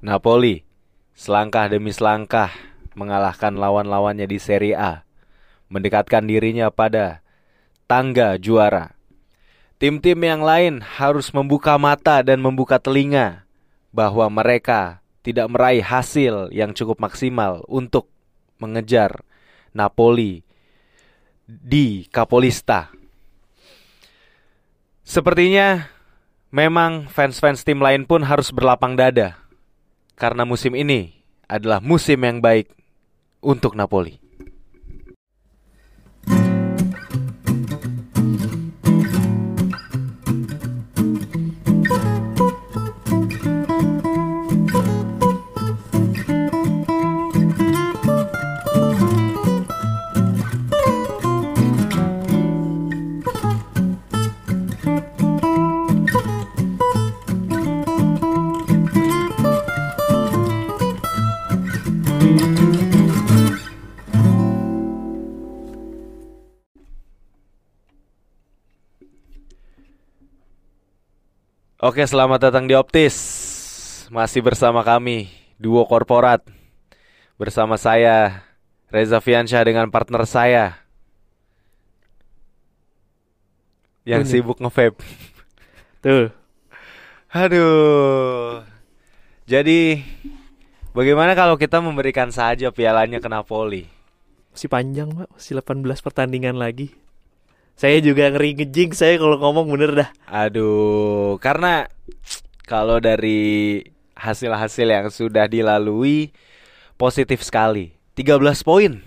Napoli selangkah demi selangkah mengalahkan lawan-lawannya di Serie A, mendekatkan dirinya pada tangga juara. Tim-tim yang lain harus membuka mata dan membuka telinga bahwa mereka tidak meraih hasil yang cukup maksimal untuk mengejar Napoli di Capolista. Sepertinya memang fans-fans tim lain pun harus berlapang dada karena musim ini adalah musim yang baik untuk Napoli. Oke, selamat datang di Optis. Masih bersama kami, duo korporat. Bersama saya, Reza Fiansyah dengan partner saya. Yang Ini. sibuk nge-vape. Tuh, Aduh. Jadi, bagaimana kalau kita memberikan saja pialanya ke Napoli? masih panjang pak, masih 18 pertandingan lagi. Saya juga ngeri ngejing saya kalau ngomong bener dah. Aduh, karena kalau dari hasil-hasil yang sudah dilalui positif sekali. 13 poin.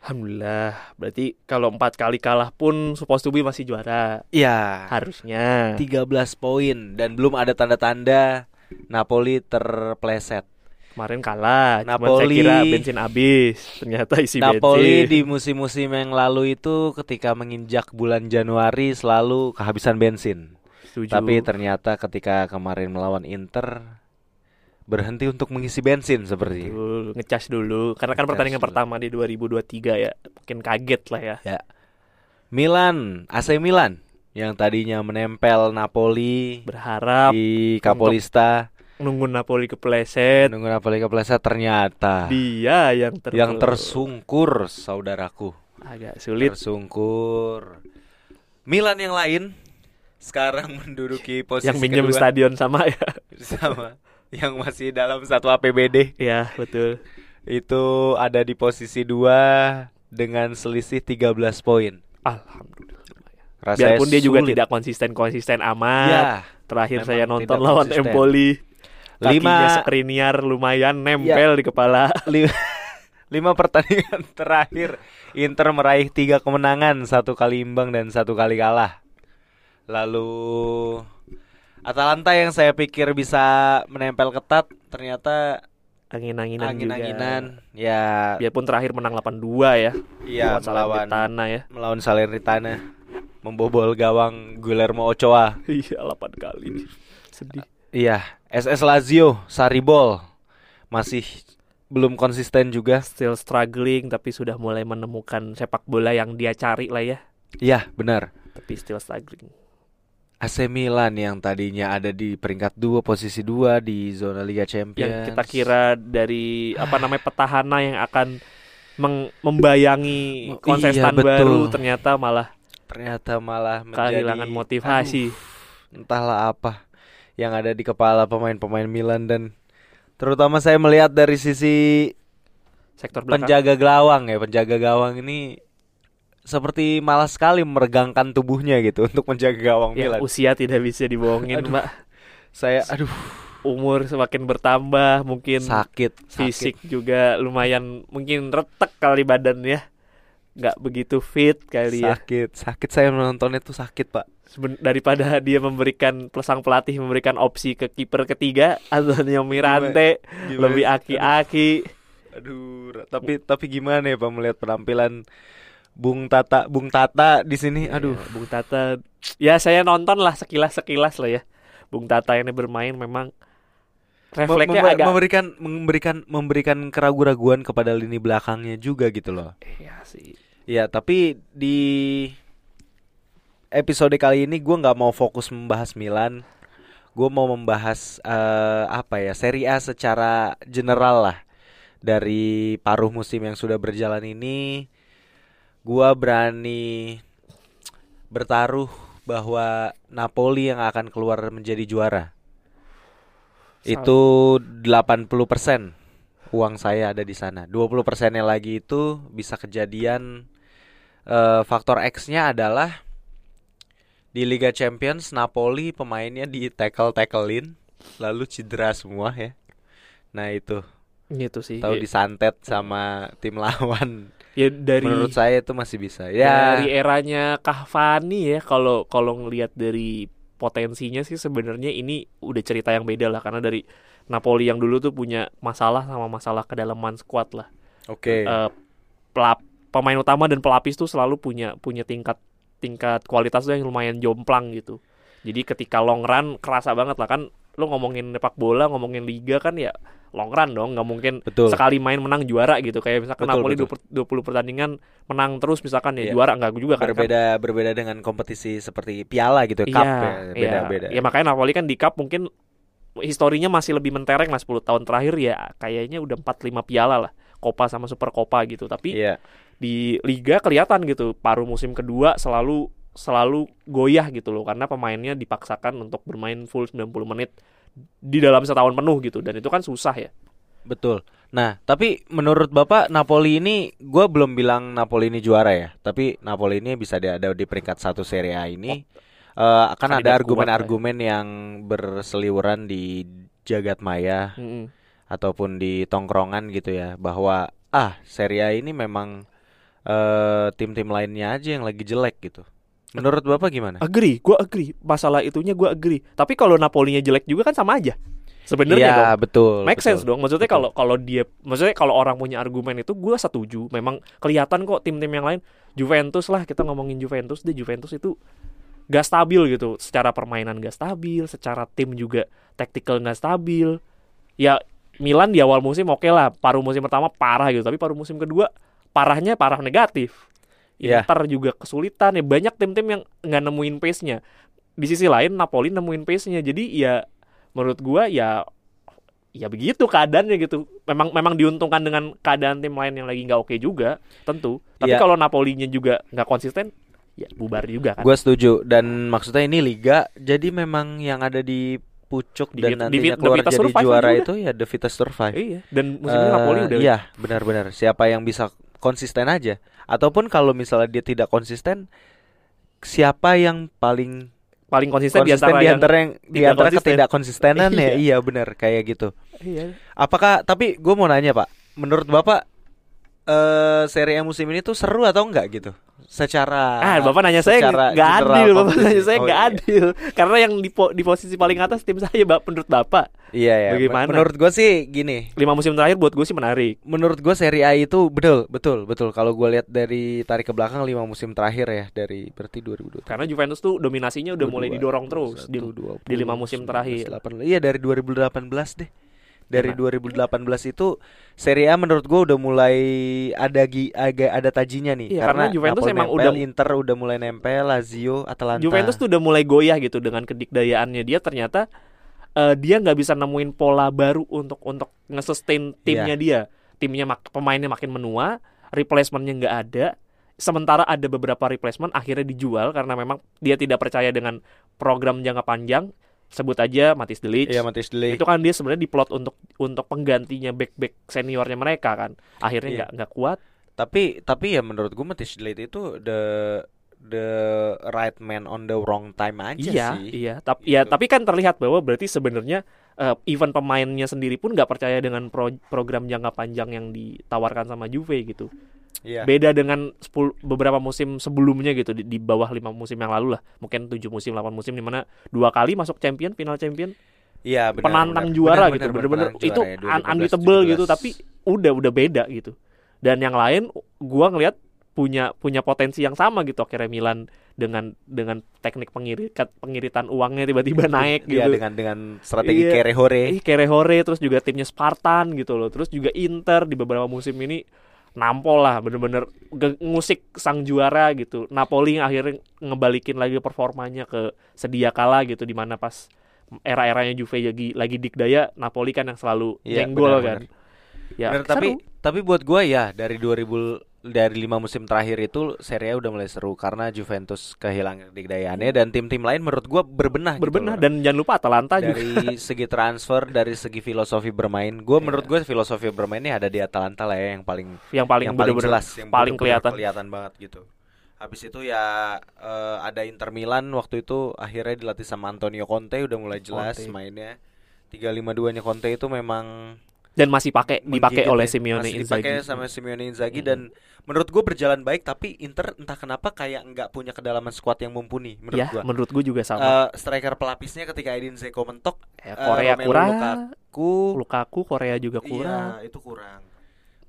Alhamdulillah, berarti kalau empat kali kalah pun supposed to be masih juara. Ya, Harusnya. 13 poin dan belum ada tanda-tanda Napoli terpleset. Kemarin kalah, cuman saya Napoli- kira bensin habis. Ternyata isi Napoli bensin. di musim-musim yang lalu itu ketika menginjak bulan Januari selalu kehabisan bensin. Setuju. Tapi ternyata ketika kemarin melawan Inter berhenti untuk mengisi bensin seperti Betul, ngecas dulu karena kan pertandingan dulu. pertama di 2023 ya. Mungkin kaget lah ya. Ya. Milan, AC Milan yang tadinya menempel Napoli Berharap di Capolista nunggu Napoli kepleset. nunggu Napoli kepleset ternyata Dia yang ter yang tersungkur saudaraku agak sulit. tersungkur Milan yang lain sekarang menduduki posisi yang minjem kedua stadion sama ya. sama yang masih dalam satu APBD ya, betul. itu ada di posisi dua dengan selisih 13 poin. Alhamdulillah. Rasanya Biarpun dia juga sulit. tidak konsisten-konsisten amat. Ya, Terakhir saya nonton lawan konsisten. Empoli. Kakinya lima Ya. Skriniar lumayan nempel di kepala. lima, lima pertandingan terakhir Inter meraih tiga kemenangan, satu kali imbang dan satu kali kalah. Lalu Atalanta yang saya pikir bisa menempel ketat ternyata Angin-anginan angin-anginan juga. ya Biarpun terakhir menang 8-2 ya. Iya, Lawan melawan Salernitana ya. melawan Salernitana membobol gawang Guillermo Ochoa. Iya, 8 kali. Sedih. Iya, SS Lazio, Saribol masih belum konsisten juga. Still struggling tapi sudah mulai menemukan sepak bola yang dia cari lah ya. Iya, benar. Tapi still struggling. AC Milan yang tadinya ada di peringkat 2 posisi 2 di zona Liga Champions. Yang kita kira dari apa namanya petahana yang akan meng- membayangi Iya, konsestan betul. baru ternyata malah ternyata malah menjadi kehilangan motivasi. Aduh, entahlah apa yang ada di kepala pemain-pemain Milan dan terutama saya melihat dari sisi Sektor belakang. penjaga gawang ya, penjaga gawang ini seperti malas sekali meregangkan tubuhnya gitu untuk menjaga gawang Ya, Milan. usia tidak bisa dibohongin, Aduh. Mbak. Saya aduh Umur semakin bertambah, mungkin sakit, fisik sakit. juga lumayan mungkin retek kali badan ya. Nggak begitu fit kali ya. sakit, sakit saya menontonnya tuh sakit, Pak. Daripada dia memberikan sang pelatih memberikan opsi ke kiper ketiga Antonio Mirante Gimana lebih sih? aki-aki. Aduh, tapi tapi gimana ya Pak melihat penampilan Bung Tata, Bung Tata di sini? Aduh, Ya, Bung Tata ya saya nonton lah sekilas-sekilas lah ya. Bung Tata ini bermain memang refleksnya Mem- agak memberikan memberikan memberikan keraguan-raguan kepada lini belakangnya juga gitu loh. Iya sih. Ya, tapi di episode kali ini gue nggak mau fokus membahas Milan. gue mau membahas eh, apa ya Serie A secara general lah dari paruh musim yang sudah berjalan ini. Gua berani bertaruh bahwa Napoli yang akan keluar menjadi juara. Itu 80% uang saya ada di sana. 20 persennya lagi itu bisa kejadian eh, faktor X-nya adalah di Liga Champions Napoli pemainnya di tackle-tacklein lalu cedera semua ya. Nah, itu Gitu sih. tahu Ya- disantet sama tim lawan. ya dari Menurut saya itu masih bisa. Ya, dari eranya Cavani ya kalau kalau ngelihat dari potensinya sih sebenarnya ini udah cerita yang beda lah karena dari Napoli yang dulu tuh punya masalah sama masalah kedalaman squad lah. oke. Eh, pelap- pemain utama dan pelapis tuh selalu punya punya tingkat tingkat kualitas tuh yang lumayan jomplang gitu. Jadi ketika long run kerasa banget lah kan lu ngomongin sepak bola, ngomongin liga kan ya long run dong, nggak mungkin Betul. sekali main menang juara gitu. Kayak misalkan Betul, Napoli betul. 20, 20 pertandingan menang terus misalkan ya Iya. juara enggak juga kan. berbeda berbeda dengan kompetisi seperti piala gitu, cup Iya, ya, iya. beda-beda. Ya makanya Napoli kan di cup mungkin historinya masih lebih mentereng lah 10 tahun terakhir ya kayaknya udah 4 5 piala lah. Copa sama Super Copa gitu. Tapi Iya. Di liga kelihatan gitu paruh musim kedua selalu selalu goyah gitu loh karena pemainnya dipaksakan untuk bermain full 90 menit di dalam setahun penuh gitu dan itu kan susah ya. Betul. Nah, tapi menurut Bapak Napoli ini gue belum bilang Napoli ini juara ya, tapi Napoli ini bisa ada di peringkat satu Serie A ini. Eh, akan ada kandidat lah ya. argumen-argumen yang berseliweran di jagat maya Mm-mm. ataupun di tongkrongan gitu ya, bahwa ah Serie A ini memang eh, tim-tim lainnya aja yang lagi jelek gitu. Menurut Bapak gimana? Agree, gua agree. Masalah itunya gua agree. Tapi kalau Napolinya jelek juga kan sama aja. Sebenarnya Iya, dong. betul. Make betul. sense dong. Maksudnya kalau kalau dia maksudnya kalau orang punya argumen itu gua setuju. Memang kelihatan kok tim-tim yang lain Juventus lah kita ngomongin Juventus deh Juventus itu gak stabil gitu. Secara permainan gak stabil, secara tim juga tactical gak stabil. Ya Milan di awal musim oke lah, paruh musim pertama parah gitu, tapi paruh musim kedua parahnya parah negatif. Iya. Inter juga kesulitan ya banyak tim-tim yang nggak nemuin pace-nya. Di sisi lain Napoli nemuin pace-nya. Jadi ya menurut gua ya ya begitu keadaannya gitu. Memang memang diuntungkan dengan keadaan tim lain yang lagi nggak oke juga, tentu. Tapi Iya. kalau Napolinya juga nggak konsisten, ya bubar juga kan. Gue setuju dan maksudnya ini liga jadi memang yang ada di pucuk Di dan di nantinya Vit- keluar The jadi juara itu ya The Vita Survive. Iya, dan musim ini Eh, Napoli udah Iya, benar-benar. Siapa yang bisa konsisten aja? Ataupun kalau misalnya dia tidak konsisten, siapa yang paling paling konsisten, konsisten, di antara di yang di tidak antara konsisten. ketidakkonsistenan ya? Iya. Iya, benar kayak gitu. Iya. Apakah tapi gue mau nanya Pak, menurut Bapak eh Serie A musim ini tuh seru atau enggak gitu? Secara Ah, Bapak nanya saya secara nggak general adil, Bapak nanya saya Oh, nggak iya. adil. Karena yang di, po- di posisi paling atas tim saya, Bapak, menurut Bapak. Iya ya. Bagaimana? Menurut gue sih gini, Lima musim terakhir buat gue sih menarik. menurut gue Serie A itu betul, betul, betul. Kalau gue lihat dari tarik ke belakang lima musim terakhir ya dari berarti 2020. Karena Juventus tuh dominasinya udah mulai didorong terus di, di lima musim terakhir. Iya dari 2018 deh. Dari Iya. 2018 itu Serie A menurut gue udah mulai ada gi, agak ada tajinya nih Iya, karena Juventus Napoli emang nempel, udah- Inter udah mulai nempel, Lazio, Atalanta. Juventus tuh udah mulai goyah gitu dengan kedikdayaannya dia ternyata eh, dia nggak bisa nemuin pola baru untuk untuk nge-sustain timnya dia. Timnya mak- pemainnya makin menua, replacementnya nggak ada. Sementara ada beberapa replacement akhirnya dijual karena memang dia tidak percaya dengan program jangka panjang. Sebut aja Matis Delic. Iya Matis Delik. itu kan dia sebenarnya diplot untuk untuk penggantinya back back seniornya mereka kan akhirnya Iya. nggak nggak kuat Tapi tapi ya menurut gue Matis Delik itu the the right man on the wrong time aja iya sih. iya tapi ya Gitu. tapi kan terlihat bahwa berarti sebenarnya eh, even pemainnya sendiri pun nggak percaya dengan pro- program jangka panjang yang ditawarkan sama Juve gitu Iya. beda dengan 10 beberapa musim sebelumnya gitu di, di bawah lima musim yang lalu lah mungkin tujuh musim 8 musim di mana dua kali masuk champion final champion Iya, benar, penantang benar. juara Benar, gitu bener-bener itu ya, un- 2016, unbeatable gitu 17. tapi udah udah beda gitu dan yang lain gua ngelihat punya punya potensi yang sama gitu akhirnya Milan dengan dengan teknik pengirit pengiritan uangnya tiba-tiba naik Iya, gitu dengan dengan strategi Iya. kere hore. Ih, Kerehore terus juga timnya Spartan gitu loh terus juga Inter di beberapa musim ini nampol lah bener-bener ngusik sang juara gitu Napoli yang akhirnya ngebalikin lagi performanya ke sedia kala gitu di mana pas era-eranya Juve lagi lagi dikdaya Napoli kan yang selalu Iya, jenggol benar, kan. Ya, Bener, tapi seru. tapi buat gue ya dari 2000 dari lima musim terakhir itu Serie A udah mulai seru karena Juventus kehilangan dikdayaannya dan tim-tim lain menurut gue berbenah gitu berbenah loh. dan jangan lupa Atalanta juga. dari segi transfer dari segi filosofi bermain gue Iya. menurut gue filosofi bermainnya ada di Atalanta lah ya yang paling yang paling yang paling jelas yang paling kelihatan. kelihatan banget gitu habis itu ya eh, ada Inter Milan waktu itu akhirnya dilatih sama Antonio Conte udah mulai jelas Conte. mainnya 352 nya Conte itu memang dan masih pakai dipakai menggigit oleh ya. Simeone Masih Inzaghi. dipakai sama Simeone Inzaghi Mm. dan menurut gue berjalan baik tapi Inter entah kenapa kayak nggak punya kedalaman squad yang mumpuni menurut ya, gue menurut gue juga sama. Eh, striker pelapisnya ketika Edin Zeko mentok Ya, Korea Romelu kurang, Lukaku Lukaku Korea juga kurang. Iya, itu kurang.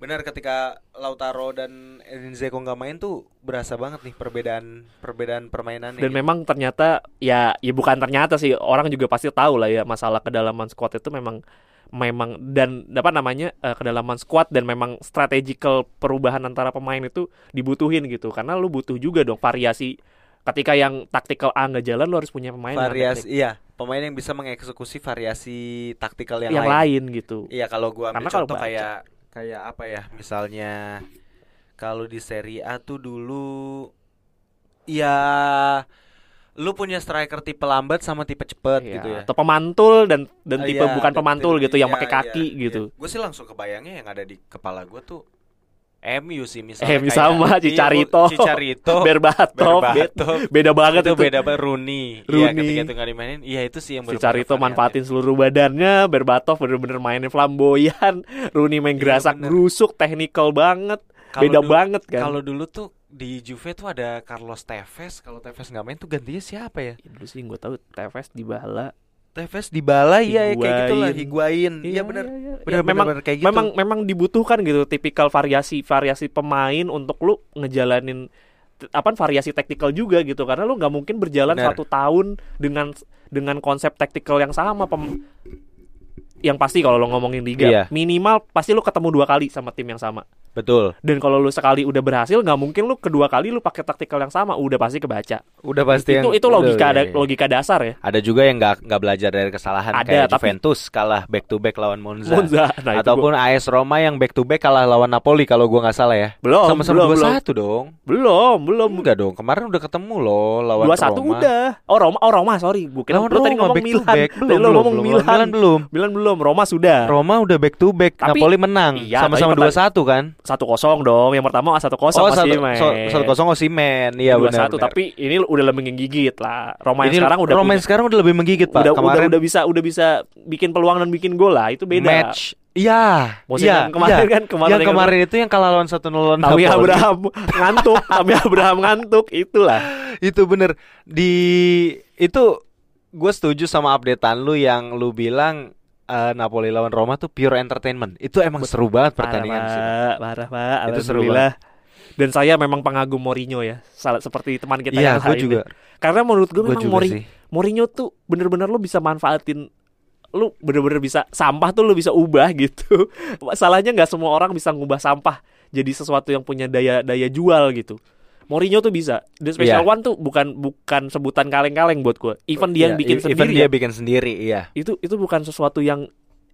Benar ketika Lautaro dan Edin nggak main tuh berasa banget nih perbedaan perbedaan permainannya. Dan gitu. memang ternyata ya ya bukan ternyata sih orang juga pasti tahu lah ya masalah kedalaman squad itu memang memang dan apa namanya eh, kedalaman squad dan memang strategical perubahan antara pemain itu dibutuhin gitu karena lu butuh juga dong variasi ketika yang taktikal A nggak jalan lu harus punya pemain variasi iya, pemain yang bisa mengeksekusi variasi taktikal yang, yang, lain. lain gitu Iya, kalau gua ambil Karena kalau contoh baca- kayak kayak apa ya? Misalnya kalau di Serie A tuh dulu ya lu punya striker tipe lambat sama tipe cepet Iya, gitu ya. atau pemantul dan dan Ah, tipe iya, bukan dan pemantul tipe- gitu yang iya, pakai iya, kaki iya. gitu Gue sih langsung kebayangnya yang ada di kepala gue tuh MU sih misalnya MU sama, iya, Cicarito. gua- Cicarito Berbatov, Berbatov. be- beda banget itu itu. beda banget Rooney. Iya Rooney. ketika itu nggak dimainin, iya itu sih yang Si bener-bener Carito variatif. manfaatin seluruh badannya, Berbatov bener-bener mainnya flamboyan, Rooney main Iya, gerasak bener. gerusuk, technical banget, Kalau beda dulu- banget kan. Kalau dulu tuh di Juve tuh ada Carlos Tevez. Kalau Tevez nggak main tuh gantinya siapa ya? Ya, dulu sih gue tahu Tevez di bala. Tevez di bala iya ya, kayak gitulah Higuain. Higuain. Iya benar. iya. Bener, Ya, memang bener, kayak gitu. memang memang dibutuhkan gitu tipikal variasi variasi pemain untuk lu ngejalanin apa variasi taktikal juga gitu karena lu nggak mungkin berjalan Bener. satu tahun dengan dengan konsep taktikal yang sama pem- yang pasti kalau lo ngomongin liga Iya. minimal pasti lu ketemu dua kali sama tim yang sama Betul. dan kalau lu sekali udah berhasil nggak mungkin lu kedua kali lu pakai taktikal yang sama udah pasti kebaca Udah pasti itu yang itu logika ada iya, iya. logika dasar ya Ada juga yang nggak nggak belajar dari kesalahan Ada, kayak tapi- Juventus kalah back to back lawan Monza. Monza nah Ataupun AS Roma yang back to back kalah lawan Napoli kalau gua nggak salah ya. Belum, Sama-sama belum, dua belum. satu dong. belum belum Enggak dong. Kemarin udah ketemu loh lawan dua satu udah oh Roma oh Roma sorry gue kira Lawan lu tadi Roma, ngomong back to Milan back. Tadi Belum, lu belum, ngomong belum. Milan Milan belum. Milan belum Roma sudah Roma udah back to back. Tapi- Napoli menang. Iya, Sama-sama dua satu kan? Satu kosong dong yang pertama satu kosong oh so- satu kosong Osimen. Iya benar. satu tapi ini udah lebih menggigit lah Roma yang Ini sekarang udah Roma yang sekarang udah lebih menggigit pak. udah, Kemarin udah udah bisa udah bisa bikin peluang dan bikin gol lah itu beda match. Iya. Iya, kemarin iya. kan kemarin yang kemarin itu yang kalah lawan satu nol lawan Tapi. Abraham ngantuk, tapi Abraham ngantuk, itulah. itu bener di itu gue setuju sama updatean lu yang lu bilang eh, Napoli lawan Roma tuh pure entertainment. Itu emang seru banget pertandingan parah, sih. Pak. Parah, Pak. Itu seru Alhamdulillah. Dan saya memang pengagum Mourinho ya, salah seperti teman kita Iya, yang lain. juga. Karena menurut gue memang Mourinho. Mourinho tuh bener-bener lu bisa manfaatin lu bener-bener bisa sampah tuh lu bisa ubah gitu. Masalahnya nggak semua orang bisa ngubah sampah jadi sesuatu yang punya daya daya jual gitu. Mourinho tuh bisa. The Special Iya. One tuh bukan bukan sebutan kaleng-kaleng buat gue. Even dia yang Iya, bikin e- sendiri. even ya dia bikin sendiri, iya. itu itu bukan sesuatu yang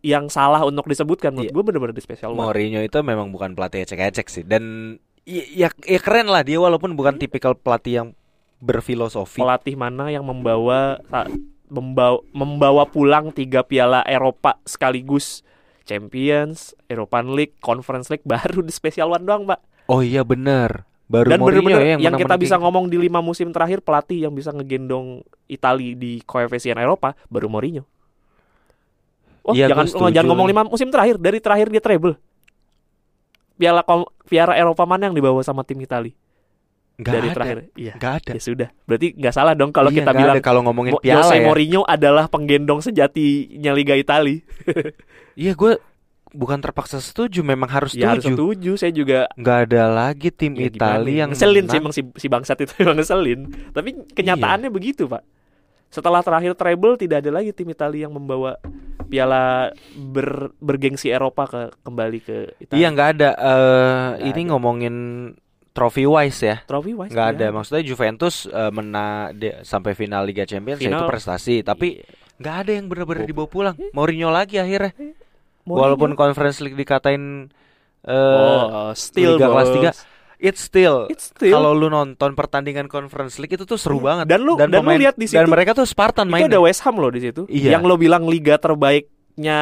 yang salah untuk disebutkan menurut Iya. gue bener-bener di special one. Mourinho itu memang bukan pelatih ecek-ecek sih dan i- ya, ya keren lah dia walaupun bukan tipikal pelatih yang berfilosofi. pelatih mana yang membawa membawa membawa pulang tiga piala Eropa sekaligus Champions, European League, Conference League baru di special one doang, Pak. Oh iya bener. Baru Dan Mourinho bener-bener ya yang, yang, kita bisa ngomong di lima musim terakhir pelatih yang bisa ngegendong Itali di koefisien Eropa baru Mourinho. Oh, Iya, jangan jangan ngomong lima musim terakhir, dari terakhir dia treble. Piala piala Eropa mana yang dibawa sama tim Itali? Nggak dari ada. terakhir. Iya. Nggak ada. Ya sudah. Berarti nggak salah dong kalau Iya, kita bilang ada kalau ngomongin Mo- piala Jose ya. Mourinho adalah penggendong sejatinya Liga Itali. Iya gue bukan terpaksa setuju, memang harus Ya harus setuju. setuju. Saya juga Nggak ada lagi tim ya Itali gimana? yang ngeselin sih emang si, si bangsat itu emang ngeselin. Tapi kenyataannya Iya. begitu pak. Setelah terakhir treble tidak ada lagi tim Italia yang membawa piala ber, bergengsi Eropa ke kembali ke Italia. Iya nggak ada. Eh Nggak ini ada. ngomongin trophy wise ya. Trophy wise Nggak ada. iya. Maksudnya Juventus eh, menang sampai final Liga Champions ya Final. itu prestasi. Tapi Iya. nggak ada yang benar-benar dibawa pulang. Mourinho lagi akhirnya. Mourinho. Walaupun Conference League dikatain eh oh, still Liga kelas bos. tiga, It's still, It's still. kalau lu nonton pertandingan Conference League itu tuh seru Iya. banget. Dan lu- dan lu pemain- lihat di dan situ, mereka tuh Spartan itu main. ada West Ham loh di situ. Iya. Yang lo bilang liga terbaiknya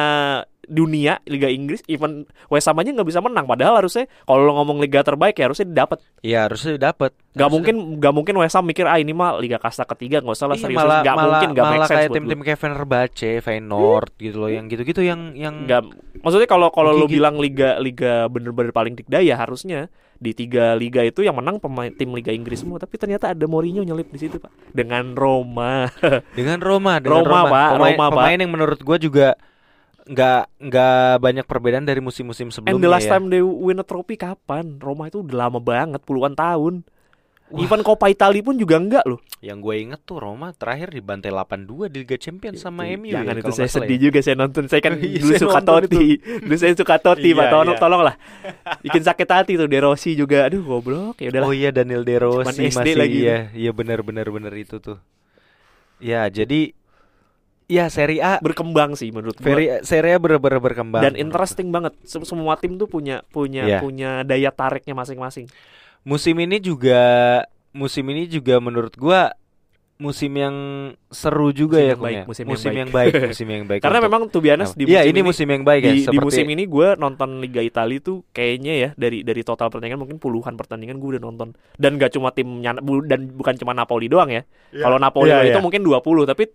dunia, Liga Inggris, even West Ham aja nggak bisa menang. Padahal harusnya kalau lo ngomong liga terbaik ya harusnya dapat. Iya harusnya dapat. Gak mungkin, gak mungkin West Ham mikir ah ini mah liga kasta ketiga nggak usah lah Iya, serius. malah Gak malah, mungkin, gak malah kayak tim-tim kayak Fenerbahce, Feyenoord gitu loh, yang gitu-gitu yang yang Nggak, maksudnya kalau kalau lo Menggigit. bilang liga liga bener-bener paling dikdaya harusnya di tiga liga itu yang menang pemain tim liga Inggris semua tapi ternyata ada Mourinho nyelip di situ pak dengan Roma dengan Roma, dengan Roma, Roma, Pak, pemain, Roma, Pak. pemain yang menurut gua juga nggak nggak banyak perbedaan dari musim-musim sebelumnya. and the last ya. time they win a trophy kapan Roma itu udah lama banget puluhan tahun even Coppa Italia pun juga enggak loh Yang gue inget tuh Roma terakhir dibantai 8-2 di Liga Champions sama MU. jangan ya, itu saya sedih ya. juga saya nonton saya kan Iya, dulu suka Totti dulu saya suka Totti pak Iya, tolong iya. tolong lah bikin sakit hati tuh De Rossi juga aduh goblok ya udahlah Oh iya Daniel De Rossi Cuman SD masih lagi. iya iya benar benar benar itu tuh. Ya jadi ya Serie A berkembang sih menurut gua. Serie Serie A bener-bener berkembang. dan interesting banget Sem- semua tim tuh punya punya Iya. punya daya tariknya masing-masing Musim ini juga musim ini juga menurut gua musim yang seru juga Musim ya yang baik, ya? musim yang musim baik. yang baik, musim yang baik. karena untuk- memang tuh biasa di Iya musim ini musim yang baik ya. di, musim ini gue nonton Liga Italia tuh kayaknya ya dari dari total pertandingan mungkin puluhan pertandingan gue udah nonton dan gak cuma timnya dan bukan cuma Napoli doang ya kalau Napoli Iya, itu iya. mungkin 20 tapi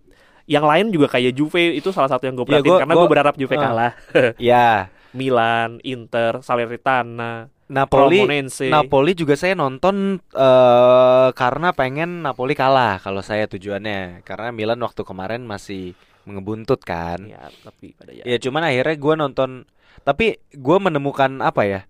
yang lain juga kayak Juve itu salah satu yang gue Iya, perhatiin gua- karena gue berharap Juve Ah. kalah Ya Milan Inter Salernitana Napoli Cremonense Napoli juga saya nonton eh karena pengen Napoli kalah kalau saya tujuannya karena Milan waktu kemarin masih mengebuntut kan. ya tapi pada ya Ya cuman akhirnya gua nonton tapi gua menemukan apa ya?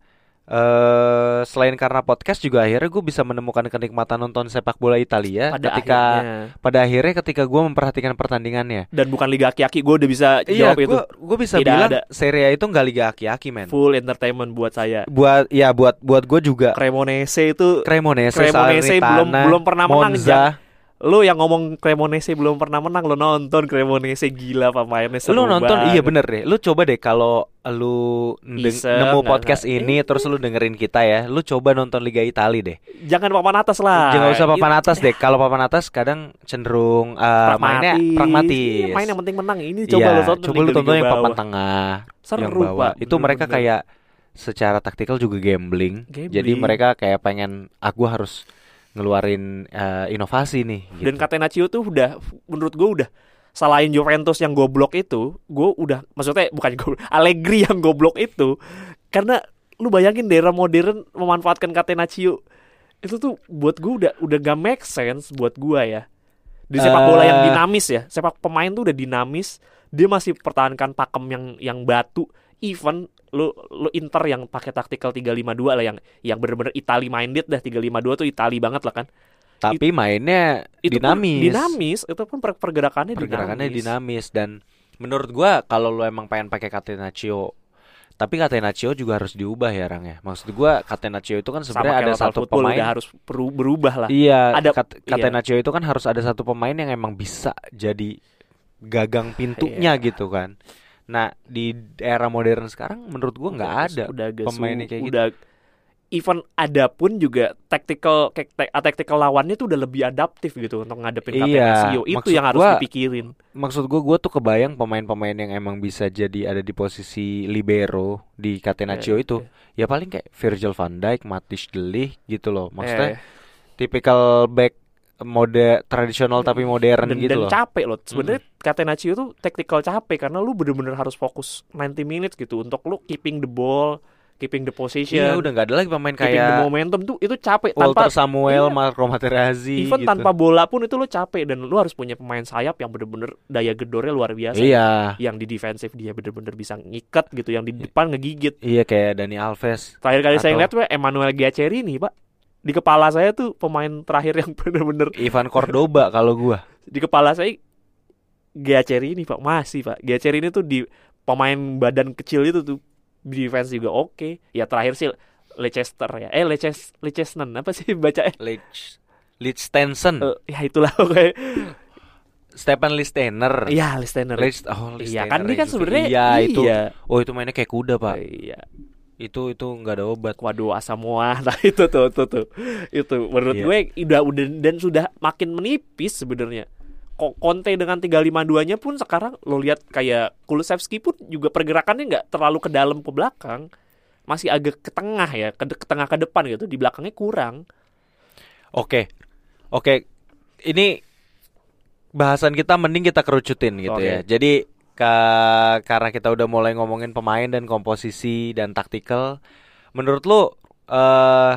Eh selain karena podcast juga akhirnya gue bisa menemukan kenikmatan nonton sepak bola Italia pada ketika akhirnya pada akhirnya ketika gua memperhatikan pertandingannya. dan bukan Liga Aki-Aki gue udah bisa Iya, jawab itu gue gue bisa Tidak bilang ada. Serie A itu nggak liga aki-aki men. full entertainment buat saya Buat ya buat buat gue juga Cremonese itu Cremonese, Cremonese belum belum pernah menang Monza. Jang. Lu yang ngomong Cremonese belum pernah menang Lu nonton Cremonese gila pemainnya seru Lu nonton banget. iya bener deh. Lu coba deh kalau lu Iseng, nemu podcast nggak- ini terus lu dengerin kita ya, lu coba nonton Liga Italia deh. Jangan papan atas lah Jangan usah papan Itu atas deh. Kalau papan atas kadang cenderung eh, mainnya pragmatis. pragmatis. Iya, Main yang penting menang Ini coba Iya, lu tonton coba lu tonton yang papan tengah, Seru yang bawah. pak Itu mereka kayak secara taktikal juga gambling. Gambling. Jadi mereka kayak pengen ah gua harus ngeluarin eh, inovasi nih gitu. Dan Catenaccio tuh udah Menurut gue udah Selain Juventus yang goblok itu Gue udah Maksudnya bukan goblok Allegri yang goblok itu Karena Lu bayangin di era modern Memanfaatkan Catenaccio Itu tuh buat gue udah Udah gak make sense Buat gue ya Di sepak bola yang Eh. dinamis ya Sepak pemain tuh udah dinamis Dia masih pertahankan pakem yang yang batu Even lu lu Inter yang pakai taktikal 352 lah yang yang bener-bener Itali minded dah 352 tuh Itali banget lah kan Tapi mainnya itu pun dinamis. dinamis itu pun per- pergerakannya, pergerakannya dinamis. dinamis dan menurut gua kalau lu emang pengen pakai Catenaccio tapi Catenaccio juga harus diubah ya Rang ya. Maksud gua Catenaccio itu kan sebenarnya ada satu pemain udah harus berubah lah Iya, Ada- iya. Catenaccio itu kan harus ada satu pemain yang emang bisa jadi gagang pintunya Iya. gitu kan. Nah, di era modern sekarang menurut gua nggak ada udah agak pemainnya kayak gitu. udah even ada pun juga tactical kayak te- tactical lawannya tuh udah lebih adaptif gitu untuk ngadepin Iya, Catenaccio itu maksud yang harus gua- dipikirin Maksud gua gua tuh kebayang pemain-pemain yang emang bisa jadi ada di posisi libero di Catenaccio Eh, itu. Ya paling kayak Virgil van Dijk, Matis De Ligt gitu loh. Maksudnya Eh, tipikal back mode tradisional tapi modern dan, gitu dan loh. capek loh sebenarnya Catenaccio tuh tactical capek karena lu bener-bener harus fokus 90 minutes gitu untuk lu keeping the ball keeping the position Iya udah nggak ada lagi pemain keeping the kayak momentum tuh itu capek Walter tanpa Samuel, iya. Marco Materazzi even gitu. tanpa bola pun itu lu capek dan lu harus punya pemain sayap yang bener-bener daya gedornya luar biasa Iya. yang di defensif dia bener-bener bisa ngikat gitu yang di depan ngegigit Iya kayak Dani Alves. terakhir kali saya Atau- lihat tuh Emmanuel Giaccherini pak di kepala saya tuh pemain terakhir yang bener-bener Ivan Cordoba kalau gua. di kepala saya Giaccherini pak masih pak Giaccherini tuh di pemain badan kecil itu tuh di defense juga oke ya terakhir sih Leicester ya eh Leicester Leicester apa sih baca Lich Liechtensen. Eh, ya itulah oke Stephen Listener. Iya, Listener. List- oh, Iya Listener kan dia kan sebenarnya Iya, itu. iya. Oh, itu mainnya kayak kuda, Pak. Iya. Itu itu nggak ada obat. Waduh Asamoah Nah itu tuh tuh tuh Itu menurut Iya. gue udah udah dan sudah makin menipis sebenarnya Conte dengan 352-nya pun sekarang lo lihat kayak Kulusevski pun juga pergerakannya nggak terlalu ke dalam ke belakang masih agak ke tengah ya ke, ke tengah ke depan gitu di belakangnya kurang Oke. Oke. Ini bahasan kita mending kita kerucutin gitu Oke. ya. Jadi ka- karena kita udah mulai ngomongin pemain dan komposisi dan taktikal, menurut lu eh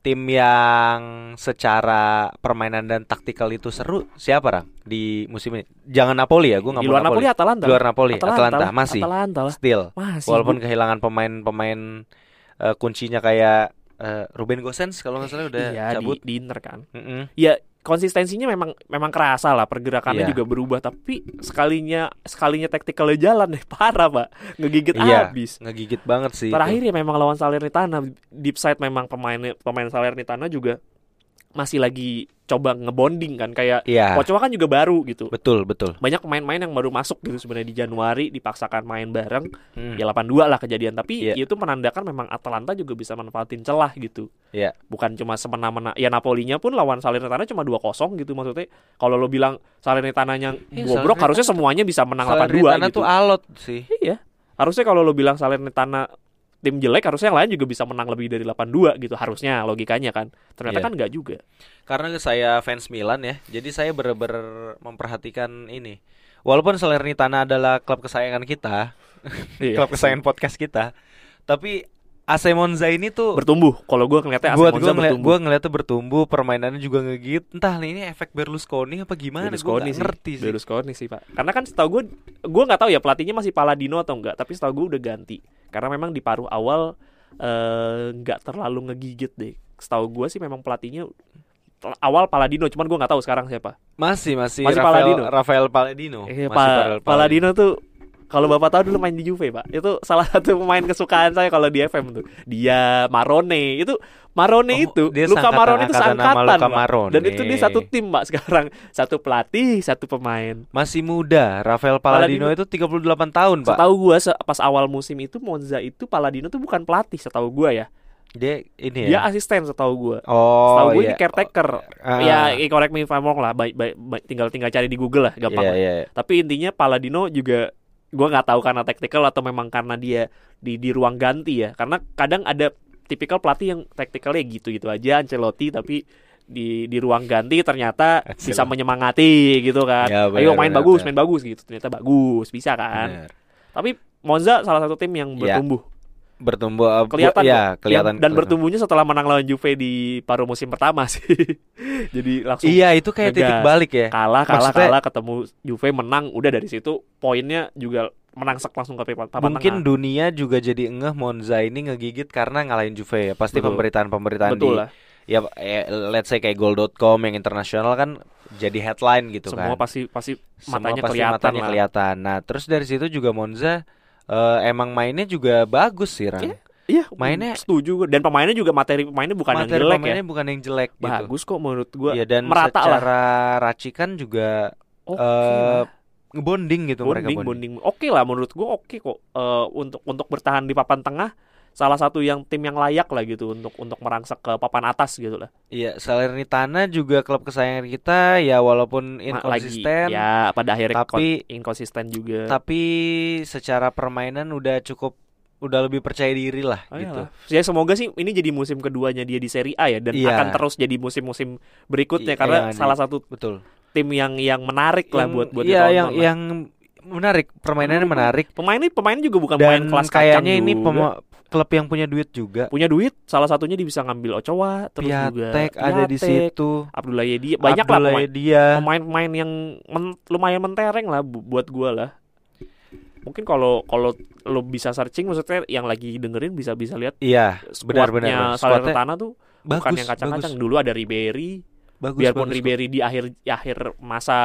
tim yang secara permainan dan taktikal itu seru siapa Rang di musim ini? Jangan Napoli ya, gue nggak di mau luar Napoli Atalanta Di luar Napoli, Atalanta, lah. masih Atalanta lah still. masih Walaupun Bu. kehilangan pemain-pemain eh, kuncinya kayak eh, Ruben Gosens kalau nggak salah udah iya di, cabut. di Inter kan Mm-mm. ya konsistensinya memang memang kerasa lah pergerakannya Iya. juga berubah tapi sekalinya sekalinya taktikalnya jalan deh parah pak ngegigit Iya, habis ngegigit banget sih. itu. terakhir ya memang lawan Salernitana deep side memang pemain pemain Salernitana juga masih lagi coba ngebonding kan kayak Iya, Ochoa kan juga baru gitu betul betul. banyak pemain-pemain yang baru masuk gitu sebenarnya di Januari dipaksakan main bareng Hmm. ya 82 lah kejadian tapi Iya. itu menandakan memang Atalanta juga bisa manfaatin celah gitu Iya. bukan cuma semena-mena ya Napolinya pun lawan Salernitana cuma 2-0 gitu maksudnya kalau lo bilang Salernitananya Iya, bobrok Salernitana- harusnya semuanya bisa menang 8-2 Salernitana gitu tuh alot sih. iya harusnya kalau lo bilang Salernitana tim jelek harusnya yang lain juga bisa menang lebih dari 8-2 gitu harusnya logikanya kan ternyata Iya. kan nggak juga Karena saya fans Milan ya, jadi saya bener-bener memperhatikan ini. Walaupun Salernitana adalah klub kesayangan kita, Iya. klub kesayangan podcast kita, tapi AC Monza ini tuh bertumbuh kalau gue ngeliatnya AC Monza gue ngeliat, bertumbuh gua ngeliatnya bertumbuh, permainannya juga ngegit. Entah nih ini efek Berlusconi apa gimana? Gue Berlusconi nggak ngerti sih. Berlusconi sih pak. Karena kan setahu gue, gue nggak tahu ya pelatihnya masih Paladino atau enggak. Tapi setahu gue udah ganti. Karena memang di paruh awal eh, nggak terlalu ngegigit deh. Setahu gue sih memang pelatihnya awal Paladino, cuman gue nggak tahu sekarang siapa. Masih masih, Masih Rafael, Paladino. Rafael Paladino. Eh, Masih Pa- Paladino. Paladino tuh kalau bapak tahu dulu main di Juve pak. Itu salah satu pemain kesukaan saya kalau di FM tuh. Dia Marone itu Marone Oh, itu dia Luka Marone itu seangkatan Luka. Marone. dan itu dia satu tim pak sekarang satu pelatih satu pemain Masih muda, Rafael Paladino, Paladino. itu 38 tahun, Pak. Setahu gua se- pas awal musim itu Monza itu Paladino tuh bukan pelatih setahu gua ya. Dia ini Dia ya. asisten setahu gua. Oh, setahu gua iya. ini caretaker. Ah. Ya, eh, correct me if I'm wrong lah. Baik, baik, baik, tinggal tinggal cari di Google lah, gampang. Iya, lah. iya. Tapi intinya Paladino juga gua nggak tahu karena tactical atau memang karena dia di di ruang ganti ya. Karena kadang ada tipikal pelatih yang tacticalnya gitu-gitu aja Ancelotti tapi di di ruang ganti ternyata Ancelotti. bisa menyemangati gitu kan. Ya, Ayo benar, main benar, bagus, benar. main bagus gitu. Ternyata bagus, bisa kan. Bener. Tapi Monza salah satu tim yang Ya, bertumbuh. Uh, kelihatan ya, kok. kelihatan. Dan bertumbuhnya setelah menang lawan Juve di paruh musim pertama sih. Jadi langsung Iya, itu kayak titik balik ya. kalah kalah Maksudnya- kalah ketemu Juve menang udah dari situ poinnya juga menang sek langsung ke papan Mungkin tengah. dunia juga jadi ngeh Monza ini ngegigit karena ngalahin Juve ya. Pasti Betul. pemberitaan-pemberitaan di betul lah ya eh, let's say kayak goal.com yang internasional kan jadi headline gitu semua kan. pasti pasti Semua matanya pasti kelihatan matanya lah. kelihatan. Nah, terus dari situ juga Monza eh, emang mainnya juga bagus sih, Ran. Iya, Iya, Mainnya- setuju dan pemainnya juga materi pemainnya bukan yang Materi jelek ya. pemainnya bukan yang jelek gitu. Bagus kok menurut gua. Iya dan merata lah. secara racikan juga Oke eh, lah. ngebonding gitu mereka bonding bonding. bonding. Oke lah menurut gua oke kok Eh, untuk untuk bertahan di papan tengah salah satu yang tim yang layak lah gitu untuk untuk merangsek ke papan atas gitu lah. Iya, Salernitana juga klub kesayangan kita ya walaupun inkonsisten lagi, ya pada akhirnya tapi- kon- inkonsisten juga. tapi secara permainan udah cukup udah lebih percaya diri lah Oh, gitu. iyalah. Ya semoga sih ini jadi musim keduanya dia di Serie A ya dan Iya. akan terus jadi musim-musim berikutnya I- karena yang di- salah satu Betul. tim yang yang menarik lah Yang- buat buat Iya, yang lah. yang menarik, permainannya gua menarik Pemainnya pemainnya juga bukan pemain dan kelas kacang kayaknya ini pema- klub yang punya duit juga. punya duit salah satunya dia bisa ngambil Ochoa terus juga Piatek ada di Piatek, situ. Abdullah Yedi banyak lah Abdullah pemain dia. pemain-pemain yang men- lumayan mentereng lah bu- buat gua lah mungkin kalau kalau lo bisa searching maksudnya yang lagi dengerin bisa bisa lihat Iya, benar-benar. Salernitana tuh bukan bagus, yang kacang-kacang bagus. dulu ada Ribery Bagus, biarpun bagus. Ribery di akhir akhir masa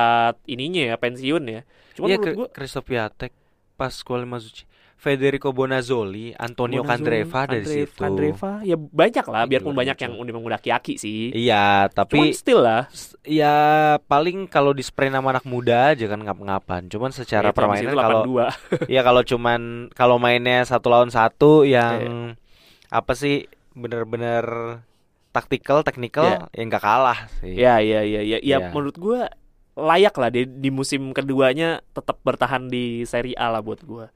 ininya ya pensiun ya cuma Iya, menurut gua Christoph Piatek pas Kuali Mazuchi. Federico Bonazzoli, Antonio Bonazzoli, Candreva dari situ. Candreva, ya banyak lah, Ih, biarpun gila, banyak yang udah udah aki-aki sih. Iya, Cuman tapi still lah. ya paling kalau di spray nama anak muda aja kan ngap-ngapan. Cuman secara Ya, permainan kalau 82. ya kalau cuman kalau mainnya satu lawan satu yang apa sih bener-bener taktikal, teknikal ya nggak kalah sih. Ya, ya, ya, ya, ya, Iya. menurut gua layak lah di, di musim keduanya tetap bertahan di Serie A lah buat gua.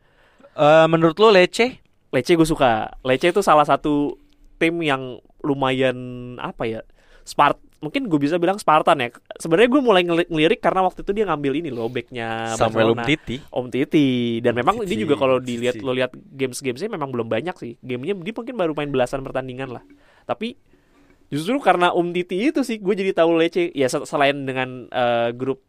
Eh, menurut lo Lecce? Lecce gue suka. Lecce itu salah satu tim yang lumayan apa ya? Spart mungkin gue bisa bilang Spartan ya. Sebenarnya gue mulai ngeli- ngelirik karena waktu itu dia ngambil ini loh backnya Samuel Barcelona. Umtiti. Om Titi dan memang Titi, dia juga kalau dilihat Titi. lo lihat games gamesnya memang belum banyak sih gamenya dia mungkin baru main belasan pertandingan lah tapi justru karena Om Titi itu sih gue jadi tahu Lecce ya se- selain dengan eh, grup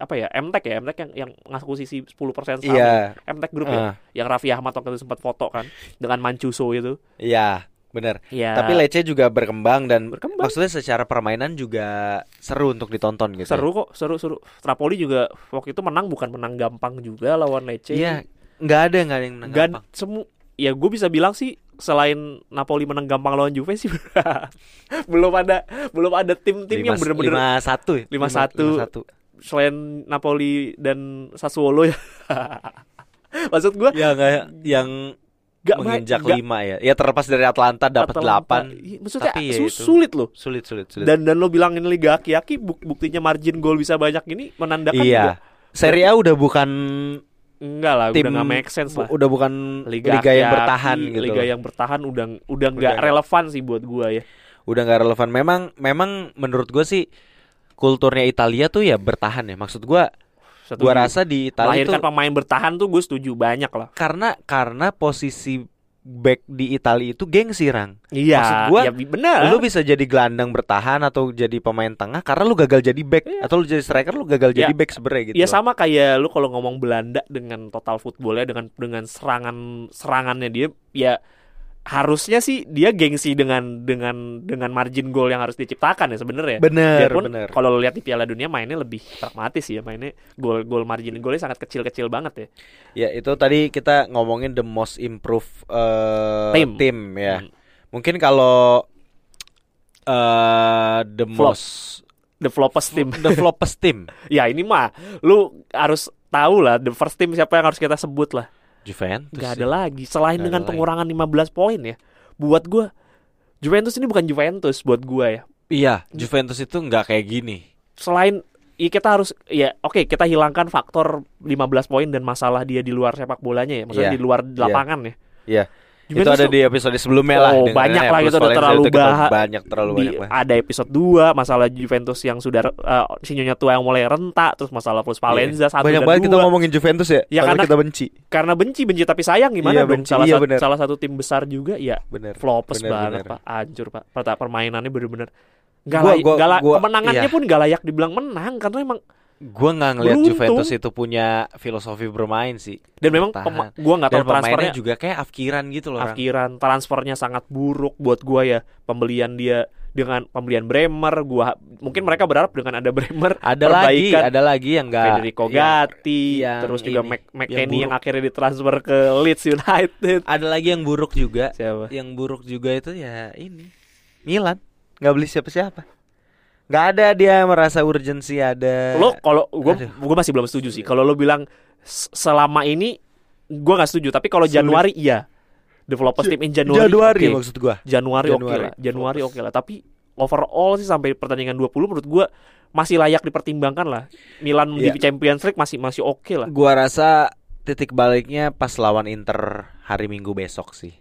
apa ya MTEK ya MTEK yang yang ngakuisisi 10% saham Iya. MTEK grup ya Ah, yang Raffi Ahmad waktu itu sempat foto kan dengan Mancuso itu Iya, bener. ya Tapi Lecce juga berkembang dan Berkembang. maksudnya secara permainan juga seru untuk ditonton gitu. seru kok seru seru Trapoli juga waktu itu menang bukan menang gampang juga lawan Lecce Iya, nggak ada nggak ada yang menang gampang. semu ya gue bisa bilang sih selain Napoli menang gampang lawan Juve sih belum ada belum ada tim-tim yang lima satu ya? Lima Lima- satu. Selain Napoli dan Sassuolo ya maksud gue Ya nggak yang gak menginjak gak- lima ya. Ya terlepas dari Atlanta dapat delapan. Maksudnya tapi ya itu. sulit loh Sulit sulit sulit. dan dan lo bilangin liga aki-aki buk- buktinya margin gol bisa banyak ini menandakan juga iya. Serie A udah bukan enggak lah tim udah nggak make sense lah udah bukan liga, liga, yang bertahan gitu. liga yang bertahan udah udah nggak relevan sih buat gua ya Udah nggak relevan. Memang memang menurut gue sih kulturnya Italia tuh ya bertahan ya. Maksud gua Setuju. gua rasa di Italia melahirkan tuh pemain bertahan tuh gue setuju banyak lah karena karena posisi back di Italia itu gengsi rang. iya Maksud gua, ya benar Lu bisa jadi gelandang bertahan atau jadi pemain tengah karena lu gagal jadi back Iya. atau lu jadi striker lu gagal Ya. jadi back sebenarnya gitu. Ya loh. sama kayak lu kalau ngomong Belanda dengan total footballnya dengan dengan serangan serangannya dia ya harusnya sih dia gengsi dengan dengan dengan margin gol yang harus diciptakan ya sebenarnya. Bener Biarpun bener. kalau lu lihat di Piala Dunia mainnya lebih pragmatis ya mainnya gol gol margin golnya sangat kecil-kecil banget ya. Ya itu tadi kita ngomongin the most improve eh, Tim. tim ya. Hmm. Mungkin kalau eh the Flop. most The flopest team. the flopest team ya ini mah lu harus tahu lah the first team siapa yang harus kita sebut lah. Juventus. Gak sih. ada lagi selain Nggak dengan ada lagi. pengurangan 15 poin ya. Buat gua Juventus ini bukan Juventus buat gua ya. Iya, Juventus itu nggak kayak gini. selain ya kita harus ya oke kita hilangkan faktor 15 poin dan masalah dia di luar sepak bolanya ya maksudnya Iya, di luar lapangan ya Iya. Juventus itu ada tuh di episode sebelumnya lah. Oh, banyak ya, lah, gitu, udah terlalu itu kita bah- banyak terlalu di, banyak. banget. ada episode 2 masalah Juventus yang sudah uh, sinyonya tua yang mulai rentak terus masalah plus Valencia satu Iya. banyak dan banget kita dua. ngomongin Juventus ya. Ya, karena- kita benci. karena benci benci tapi sayang gimana Iya, dong benci, salah iya, satu bener. salah satu tim besar juga ya Bener. flopes bener, banget bener. pak hancur pak Perta- permainannya bener-bener Gak Gua- layak, gua- gak la- gua- kemenangannya iya. pun gak layak dibilang menang karena emang Gua nggak ngeliat Beruntung. Juventus itu punya filosofi bermain sih. dan memang pema- gua nggak Dan tahu transfernya juga kayak afkiran gitu loh. Afkiran transfernya sangat buruk buat gua ya pembelian dia dengan pembelian Bremer gua mungkin mereka berharap dengan ada Bremer Ada lagi, ada lagi yang enggak Federico Gatti yang terus juga ini, yang McKennie yang, buruk. akhirnya ditransfer ke Leeds United Ada lagi yang buruk juga. siapa Yang buruk juga itu ya ini. Milan nggak beli siapa-siapa. Nggak ada dia merasa urgensi ada. lo kalau Aduh. gua masih belum setuju sih kalau lo bilang selama ini gua nggak setuju tapi kalau. Januari iya developers team in Januari Januari oke. maksud gua. Januari oke Januari. lah Januari oke lah tapi overall sih sampai pertandingan 20 menurut gua masih layak dipertimbangkan lah Milan di Iya. Champions League masih masih oke lah Gua rasa titik baliknya pas lawan Inter hari Minggu besok sih.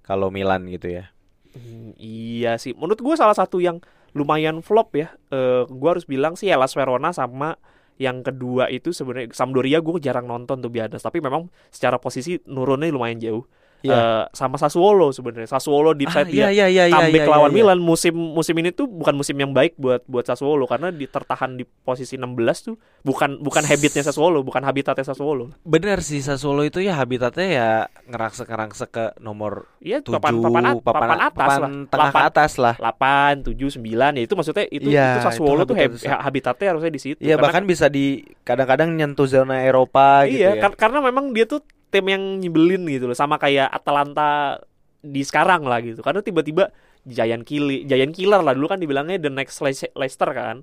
Kalau Milan gitu ya. Hmm, iya sih menurut gua salah satu yang lumayan flop ya. Eh gua harus bilang sih Hellas Verona sama yang kedua itu sebenarnya Sampdoria gue jarang nonton tuh biasa tapi memang secara posisi nurunnya lumayan jauh Iya. Eh, sama Sassuolo sebenarnya Sassuolo deep Ah, side dia iya, iya, iya, comeback iya, lawan iya. Milan musim musim ini tuh bukan musim yang baik buat buat Sassuolo karena di tertahan di posisi 16 tuh bukan bukan habitnya Sassuolo bukan habitatnya Sassuolo Bener sih Sassuolo itu ya habitatnya ya ngerangsek-ngerangsek ke nomor Iya 7 papan papan, at- papan atas papan lah tengah ke atas lah. 8, 7, 9 ya itu maksudnya itu Iya, itu Sassuolo itu tuh hab- habitat- habitatnya harusnya di situ Iya Karena bahkan bisa di kadang-kadang nyentuh zona Eropa gitu iya ya. kar- karena memang dia tuh tim yang nyebelin gitu loh sama kayak Atalanta di sekarang lah gitu karena tiba-tiba Giant Killer Giant Killer lah dulu kan dibilangnya the next Le- Leicester kan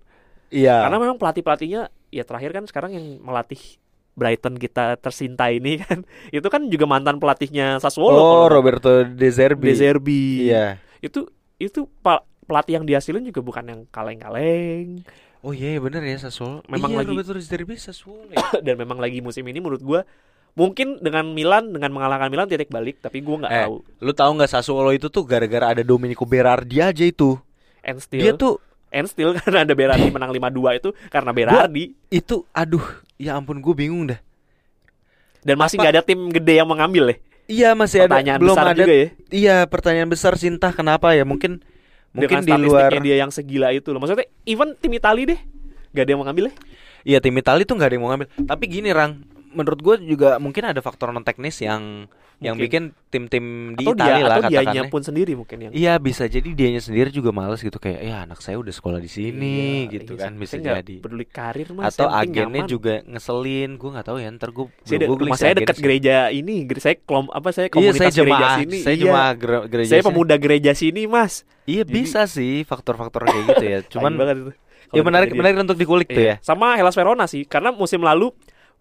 Iya. karena memang pelatih pelatihnya ya terakhir kan sekarang yang melatih Brighton kita tercinta ini kan itu kan juga mantan pelatihnya Sassuolo Oh, Roberto De Zerbi. De Zerbi Iya. itu itu pelatih yang dihasilin juga bukan yang kaleng-kaleng Oh iya bener ya Sassuolo. Memang iya, lagi- Roberto De Zerbi Sassuolo ya. dan memang lagi musim ini menurut gua mungkin dengan Milan dengan mengalahkan Milan titik balik tapi gua nggak Eh, tahu Lu tahu nggak Sassuolo itu tuh gara-gara ada Domenico Berardi aja itu. and still Dia tuh and still karena ada Berardi menang 5-2 itu karena Berardi itu aduh, ya ampun gue bingung dah. dan masih nggak ada tim gede yang mengambil ya Iya masih ada pertanyaan belum besar ada. juga ya Iya pertanyaan besar sih entah kenapa ya mungkin mungkin dengan di luar dia yang segila itu loh maksudnya even tim Itali deh gak ada yang mengambil ya Iya tim Itali tuh nggak ada yang mau ngambil. Tapi gini Rang, menurut gue juga mungkin ada faktor non teknis yang yang Mungkin. bikin tim-tim di atau Itali dia lah atau dianya katakannya. pun sendiri mungkin yang Iya bisa jadi dianya sendiri juga males gitu kayak ya anak saya udah sekolah di sini Iya, gitu iya, kan saya bisa jadi. peduli karir mas Atau yang agennya nyaman. juga ngeselin, gue nggak tahu ya ntar gue saya de- rumah saya dekat gereja ini saya kelom apa saya Iya komunitas saya gereja jemaah, sini saya iya. jemaah gereja. saya pemuda gereja sini mas Iya Jadi- bisa sih faktor-faktor kayak gitu ya. Cuman ya menarik menarik untuk dikulik tuh Iya. ya. Sama Hellas Verona sih, karena musim lalu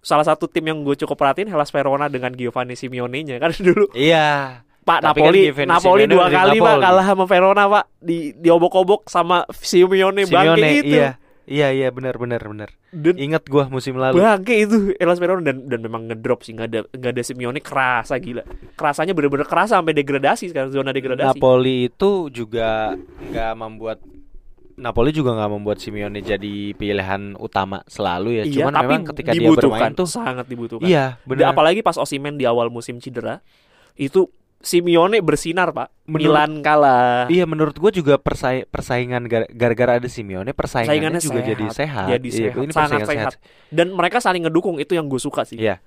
salah satu tim yang gue cukup perhatiin Hellas Verona dengan Giovanni Simeone-nya kan dulu Iya. Pak Tapi kan Napoli Giovanni Napoli dua kali Pak Napoli. kalah sama Verona Pak di diobok-obok sama Simeone, bangke Simeone, itu. Iya. Iya iya benar benar benar. Dan Ingat gua musim lalu. bangke itu Hellas Verona dan dan memang ngedrop sih nggak ada nggak ada Simeone kerasa gila. Kerasanya bener-bener kerasa sampai degradasi sekarang zona degradasi. Napoli itu juga nggak membuat Napoli juga nggak membuat Simeone jadi pilihan utama selalu ya. iya, Cuman tapi memang ketika dia dibutuhkan, bermain tuh sangat dibutuhkan. iya benar. Apalagi pas Osimen di awal musim cedera itu Simeone bersinar pak. Menurut- Milan kalah. Iya menurut gua juga persai- persaingan gar- gara-gara ada Simeone persaingannya Persaingannya juga sehat. jadi sehat. Jadi Iya, sehat, ini sangat persaingan sehat. Dan mereka saling ngedukung itu yang gue suka sih. Iya.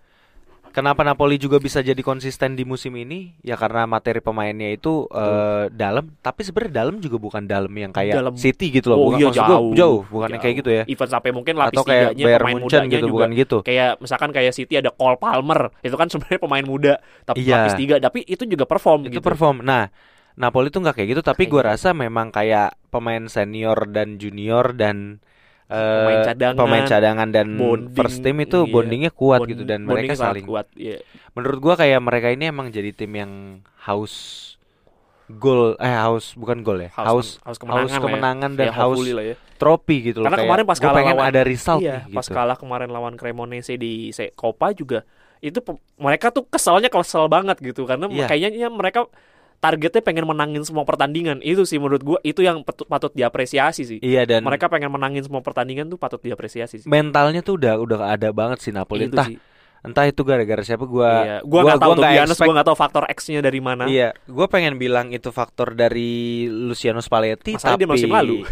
Kenapa Napoli juga bisa jadi konsisten di musim ini? Ya karena materi pemainnya itu eh, dalam, tapi sebenarnya dalam juga bukan dalam yang kayak Dalam. City gitu loh. Oh bukan iya maksud gua jauh. jauh, bukan yang kayak gitu ya. Even sampai mungkin lapis Atau kayak tiganya Bayern pemain Munchen mudanya gitu, juga. bukan gitu. Kayak misalkan kayak City ada Cole Palmer, itu kan sebenarnya pemain muda tapi Iya. lapis tiga, tapi itu juga perform Itu gitu. perform. Nah, Napoli tuh nggak kayak gitu, tapi gua gitu. rasa memang kayak pemain senior dan junior dan eh, Pemain cadangan, pemain cadangan dan bonding, first team itu iya. bondingnya kuat Bond- gitu dan mereka saling. kuat. Iya. Menurut gua kayak mereka ini emang jadi tim yang haus gol eh haus bukan gol ya haus haus kemenangan, haus ya. kemenangan dan Ya, haus hopefully lah ya. trofi gitu loh Karena kayak kemarin pas kalah pengen lawan- ada result iya, nih pas gitu. kalah kemarin lawan Cremonese di Copa juga itu mereka tuh keselnya kesel banget gitu karena Iya. kayaknya mereka targetnya pengen menangin semua pertandingan. Itu sih menurut gua itu yang patut diapresiasi sih. Iya dan mereka pengen menangin semua pertandingan tuh patut diapresiasi sih. Mentalnya tuh udah udah ada banget sih Napoli. Itu entah sih. entah itu gara-gara siapa gua iya. gua nggak tahu nggak Giannis gua nggak tahu faktor X-nya dari mana. Iya, gua pengen bilang itu faktor dari Luciano Spalletti Masalahnya tapi dia musim lalu.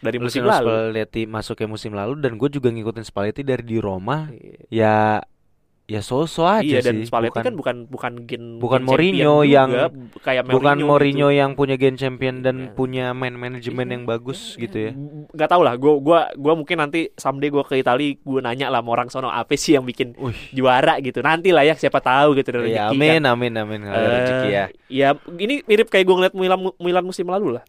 Dari musim Luciano lalu. Spalletti masuknya musim lalu dan gue juga ngikutin Spalletti dari di Roma. Iya. ya ya so-so aja Iya dan sih Spalletti bukan, kan bukan bukan gen bukan gen Mourinho champion yang- juga, kayak bukan Mourinho Mourinho gitu. yang punya gen champion dan Iya. punya main manajemen yang bagus gitu ya nggak tahu lah gue gua gua mungkin nanti someday gue ke Itali gue nanya lah sama orang sono apa sih yang bikin Wih, juara gitu nanti lah ya siapa tahu gitu dari ya, rezeki amin kan. amin amin kalau ada Eh, rezeki ya ya ini mirip kayak gue ngeliat Milan Milan musim lalu lah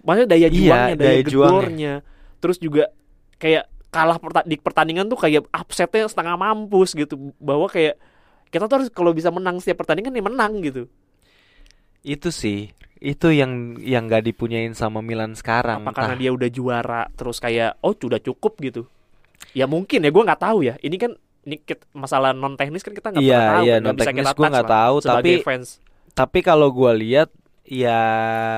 maksudnya daya Iya, juangnya daya, daya juangnya. terus juga kayak kalah di pertandingan tuh kayak upsetnya setengah mampus gitu. Bahwa kayak kita tuh harus kalau bisa menang setiap pertandingan ya menang gitu. Itu sih itu yang yang gak dipunyain sama Milan sekarang apa karena dia udah juara terus kayak oh sudah cukup gitu. Ya mungkin ya gue nggak tahu ya. Ini kan ini kit- masalah non teknis kan kita nggak Iya, pernah tahu bisa non-teknis kita gua touch nggak tahu, tapi- fans. tapi kalau gua lihat ya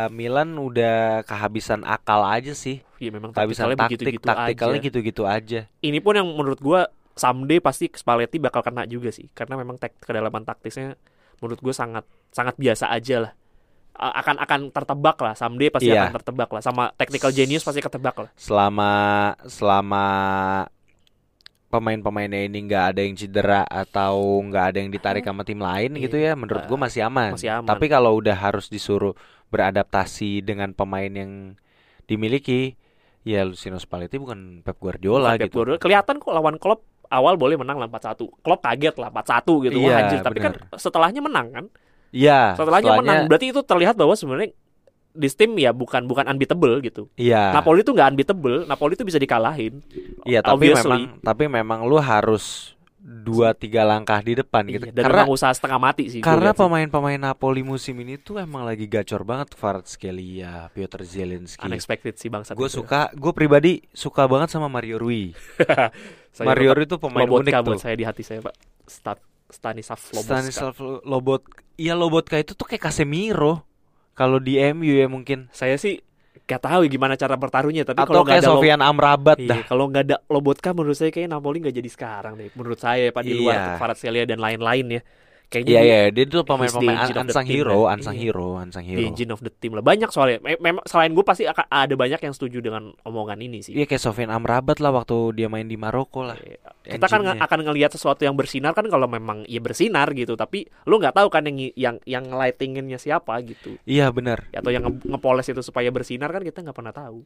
Milan udah kehabisan akal aja sih Iya memang kehabisan taktikalnya taktik begitu-gitu taktikalnya aja. gitu-gitu aja Ini pun yang menurut gua someday pasti Spalletti bakal kena juga sih karena memang tek kedalaman taktisnya menurut gua sangat sangat biasa aja lah. Akan akan tertebak lah someday pasti Iya. akan tertebak lah sama technical genius pasti ketebak lah. selama selama pemain-pemainnya ini nggak ada yang cedera atau nggak ada yang ditarik sama tim lain Iya. gitu ya menurut gue masih aman. Masih aman. Tapi kalau udah harus disuruh beradaptasi dengan pemain yang dimiliki ya Luciano Spalletti bukan Pep Guardiola Bukan Pep gitu. Guardiola. Kelihatan kok lawan Klopp awal boleh menang lah 4-1. Klopp kaget lah 4-1 gitu. Wah, Iya, anjir, tapi kan setelahnya menang kan? Iya. Setelahnya menang. Berarti itu terlihat bahwa sebenarnya di tim ya bukan bukan unbeatable gitu. Iya. Napoli itu nggak unbeatable, Napoli itu bisa dikalahin. Iya, tapi Obviously. memang tapi memang lu harus dua tiga langkah di depan gitu. Iya, dan karena usaha setengah mati sih. karena pemain-pemain Napoli musim ini tuh emang lagi gacor banget Kvaratskhelia, Piotr Zielinski. unexpected sih bangsa. Gue suka, gue pribadi suka banget sama Mario Rui. Mario Rui itu pemain unik Lobotka tuh. buat saya di hati saya, Pak. Stat Stanislav Lobotka. Stanislav Lobot, iya Lobotka itu tuh kayak Casemiro. Kalau di MU ya mungkin. Saya sih gak tahu ya gimana cara bertaruhnya, tapi kalau nggak kayak ada Sofian Amrabat Iya, dah. kalau nggak ada Lobotka menurut saya kayak Napoli nggak jadi sekarang deh. Menurut saya Pak di Iya. luar Kvaratskhelia dan lain-lain ya. Kayaknya Iya dia iya, dia tuh pemain-pemain the the unsung hero, kan? unsung Iya. hero, unsung the hero. engine of the team lah. Banyak soalnya. Me- Memang selain gue pasti akan ada banyak yang setuju dengan omongan ini sih. Iya kayak Sofian Amrabat lah waktu dia main di Maroko lah. Iya. Kita kan nge- akan ngelihat sesuatu yang bersinar kan kalau memang ya bersinar gitu, tapi lu nggak tahu kan yang yang yang lightinginnya siapa gitu. Iya benar. Atau yang nge- ngepoles itu supaya bersinar kan kita nggak pernah tahu.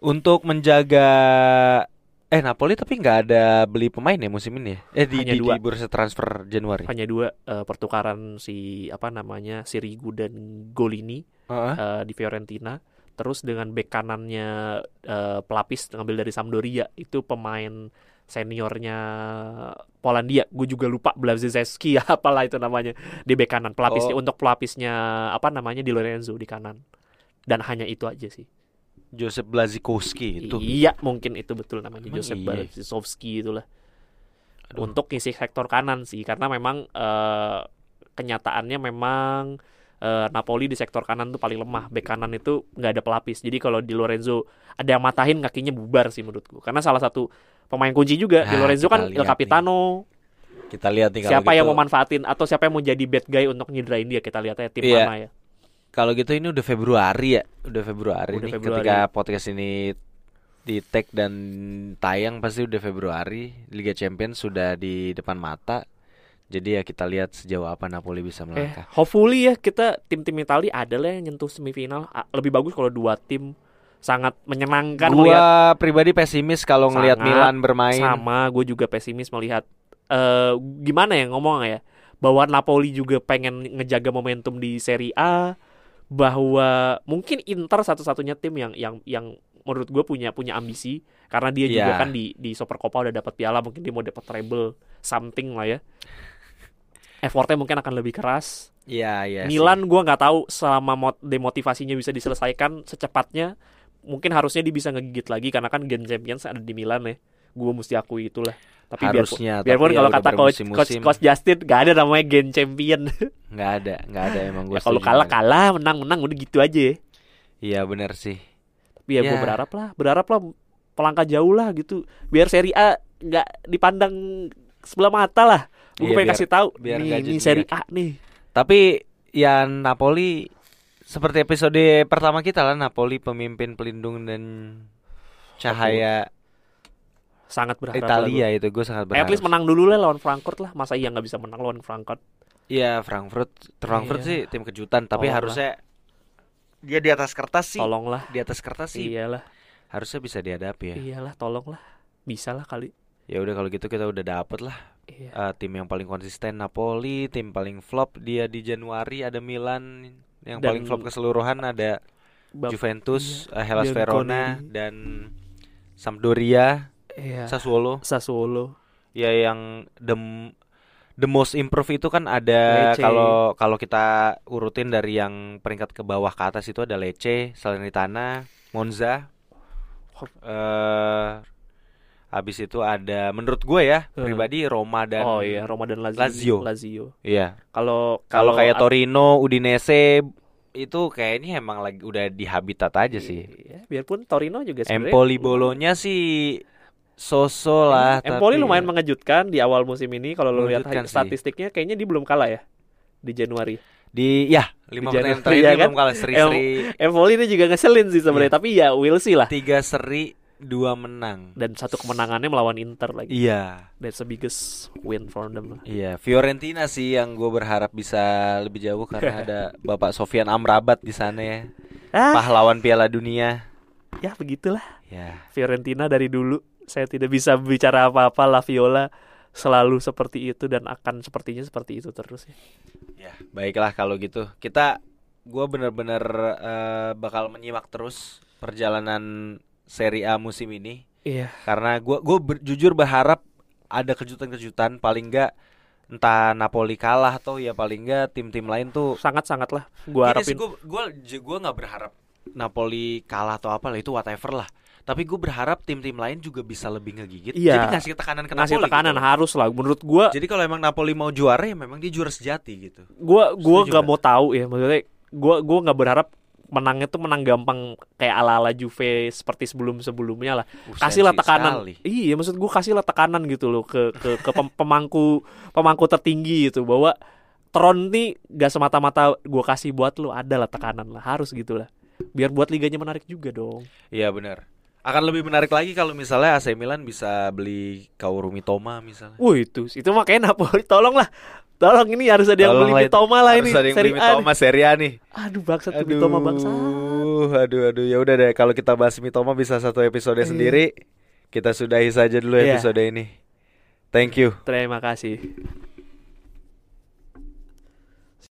Untuk menjaga eh Napoli tapi nggak ada beli pemain ya musim ini ya? Eh di, Hanya di, dua. di bursa transfer Januari. Hanya dua eh, pertukaran si apa namanya Sirigu dan Golini Heeh. eh, di Fiorentina. Terus dengan bek kanannya eh, pelapis ngambil dari Sampdoria itu pemain seniornya Polandia. Gue juga lupa Blazzeski apalah itu namanya di bek kanan pelapisnya Oh. untuk pelapisnya apa namanya di Lorenzo di kanan. Dan hanya itu aja sih. Joseph Blazikowski itu. Iya, mungkin itu betul namanya Emang Joseph iya? Bartosowski itulah. Aduh. Untuk ngisi sektor kanan sih karena memang eh, kenyataannya memang eh, Napoli di sektor kanan tuh paling lemah. Bek kanan itu nggak ada pelapis. Jadi kalau di Lorenzo ada yang matahin kakinya bubar sih menurutku. Karena salah satu pemain kunci juga di Nah, Lorenzo kita kan Il Capitano. Kita lihat nih Siapa yang gitu. mau manfaatin atau siapa yang mau jadi bad guy untuk nyidrain dia kita lihat aja tim Iya. mana ya. Kalau gitu ini udah Februari ya, udah Februari Udah nih. Februari. Ketika podcast ini di tag dan tayang pasti udah Februari. Liga Champions sudah di depan mata. Jadi ya kita lihat sejauh apa Napoli bisa Eh, melangkah. hopefully ya kita tim-tim Italia ada lah yang nyentuh semifinal. Lebih bagus kalau dua tim sangat menyenangkan Gua melihat pribadi pesimis kalau ngelihat Milan bermain. sama. Gue juga pesimis melihat eh gimana ya ngomong ya bahwa Napoli juga pengen ngejaga momentum di Serie A, bahwa mungkin Inter satu-satunya tim yang yang yang menurut gue punya punya ambisi karena dia juga Iya. kan di di Super Copa udah dapat piala mungkin dia mau dapat treble something lah ya effortnya mungkin akan lebih keras Iya, iya. sih. Milan gua nggak tahu selama mot- demotivasinya bisa diselesaikan secepatnya mungkin harusnya dia bisa ngegigit lagi karena kan Gen Champions ada di Milan ya gue mesti akui itulah tapi harusnya. biarpun, biarpun tapi ya kalau kata coach, coach coach Justin gak ada namanya Gen Champion nggak ada, nggak ada emang gue. ya kalau kalah kalah menang menang udah gitu aja Iya benar sih. tapi ya gue Ya. berharap lah berharap lah pelangkah jauh lah gitu biar Serie A nggak dipandang sebelah mata lah gue Iya, pengen biar- kasih tahu biar nih, jadi Serie A nih Tapi ya Napoli seperti episode pertama kita lah Napoli pemimpin pelindung dan cahaya sangat berharap lah Italia itu gue sangat at berharap. least menang dulu lah lawan Frankfurt lah. Masa iya nggak bisa menang lawan Frankfurt? Iya Frankfurt, Frankfurt Iya. sih tim kejutan tapi Tolong harusnya dia di atas kertas sih. tolonglah. Di atas kertas sih. Iyalah. Harusnya bisa dihadapi ya. iyalah tolonglah. Bisa lah kali. Ya udah kalau gitu kita udah dapet lah. Iya. eh, tim yang paling konsisten Napoli, tim paling flop dia di Januari. Ada Milan yang Dan- paling flop keseluruhan. Ada Bap- Juventus, eh, Hellas Bianconeri. Verona dan Sampdoria, iya. Sassuolo. Sassuolo Ya yang the the most improve itu kan ada kalau kalau kita urutin dari yang peringkat ke bawah ke atas itu ada Lecce, Salernitana, Monza. Eh habis itu ada menurut gue ya Hmm. pribadi Roma dan oh iya Roma dan Lazio Lazio. Lazio Iya. kalau Kalau kayak Torino, Udinese itu kayaknya emang lagi udah di habitat aja sih. iya, biarpun Torino juga sebenarnya Empoli Bolonya sih so-so lah Empoli tapi lumayan ya. mengejutkan di awal musim ini kalau lu lihat sih. statistiknya kayaknya dia belum kalah ya di Januari di ya lima Di pertandingan terakhir ya kan? belum kalah seri-seri Empoli ini juga ngeselin sih sebenarnya tapi ya we'll see lah tiga seri dua menang. dan satu kemenangannya melawan Inter lagi Iya, that's the biggest win for them lah iya. Fiorentina sih yang gue berharap bisa lebih jauh karena ada Bapak Sofian Amrabat di sana ya, ah pahlawan Piala Dunia. ya begitulah Ya, Fiorentina dari dulu saya tidak bisa bicara apa-apa La Viola selalu seperti itu dan akan sepertinya seperti itu terus ya. Ya, baiklah kalau gitu. Kita gua bener-bener eh, bakal menyimak terus perjalanan Serie A musim ini Iya. karena gua gua ber- jujur berharap ada kejutan-kejutan paling enggak entah Napoli kalah atau ya paling enggak tim-tim lain tuh Sangat-sangat lah sih, harapin. gua j- gua nggak berharap Napoli kalah atau apa lah itu whatever lah. Tapi gue berharap tim-tim lain juga bisa lebih ngegigit. Iya. Jadi ngasih tekanan ke Ngasih Napoli. tekanan gitu. harus lah menurut gua Jadi kalau emang Napoli mau juara ya memang dia juara sejati gitu. gua Setuju nggak mau tahu ya maksudnya gua gua nggak berharap menangnya tuh menang gampang kayak ala-ala Juve seperti sebelum-sebelumnya lah. Uh, Kasihlah tekanan. sekali. Iya, maksud gua kasihlah tekanan gitu loh ke ke ke pem- pemangku pemangku tertinggi gitu bahwa Tron nih gak semata-mata gua kasih buat lu adalah tekanan lah harus gitu lah biar buat liganya menarik juga dong Iya benar. Akan lebih menarik lagi kalau misalnya AC Milan bisa beli Kaoru Mitoma misalnya. Wah itu itu mah kayak Napoli tolong lah tolong ini harus ada yang Tolong beli. Mitoma lah Harus ini ada yang beli A nih. Mitoma Serie A nih. aduh bangsat tuh Mitoma bangsa Aduh, aduh, aduh. Ya udah deh kalau kita bahas Mitoma bisa satu episode Iya. sendiri. Kita sudahi saja dulu Iya. episode ini. Thank you. terima kasih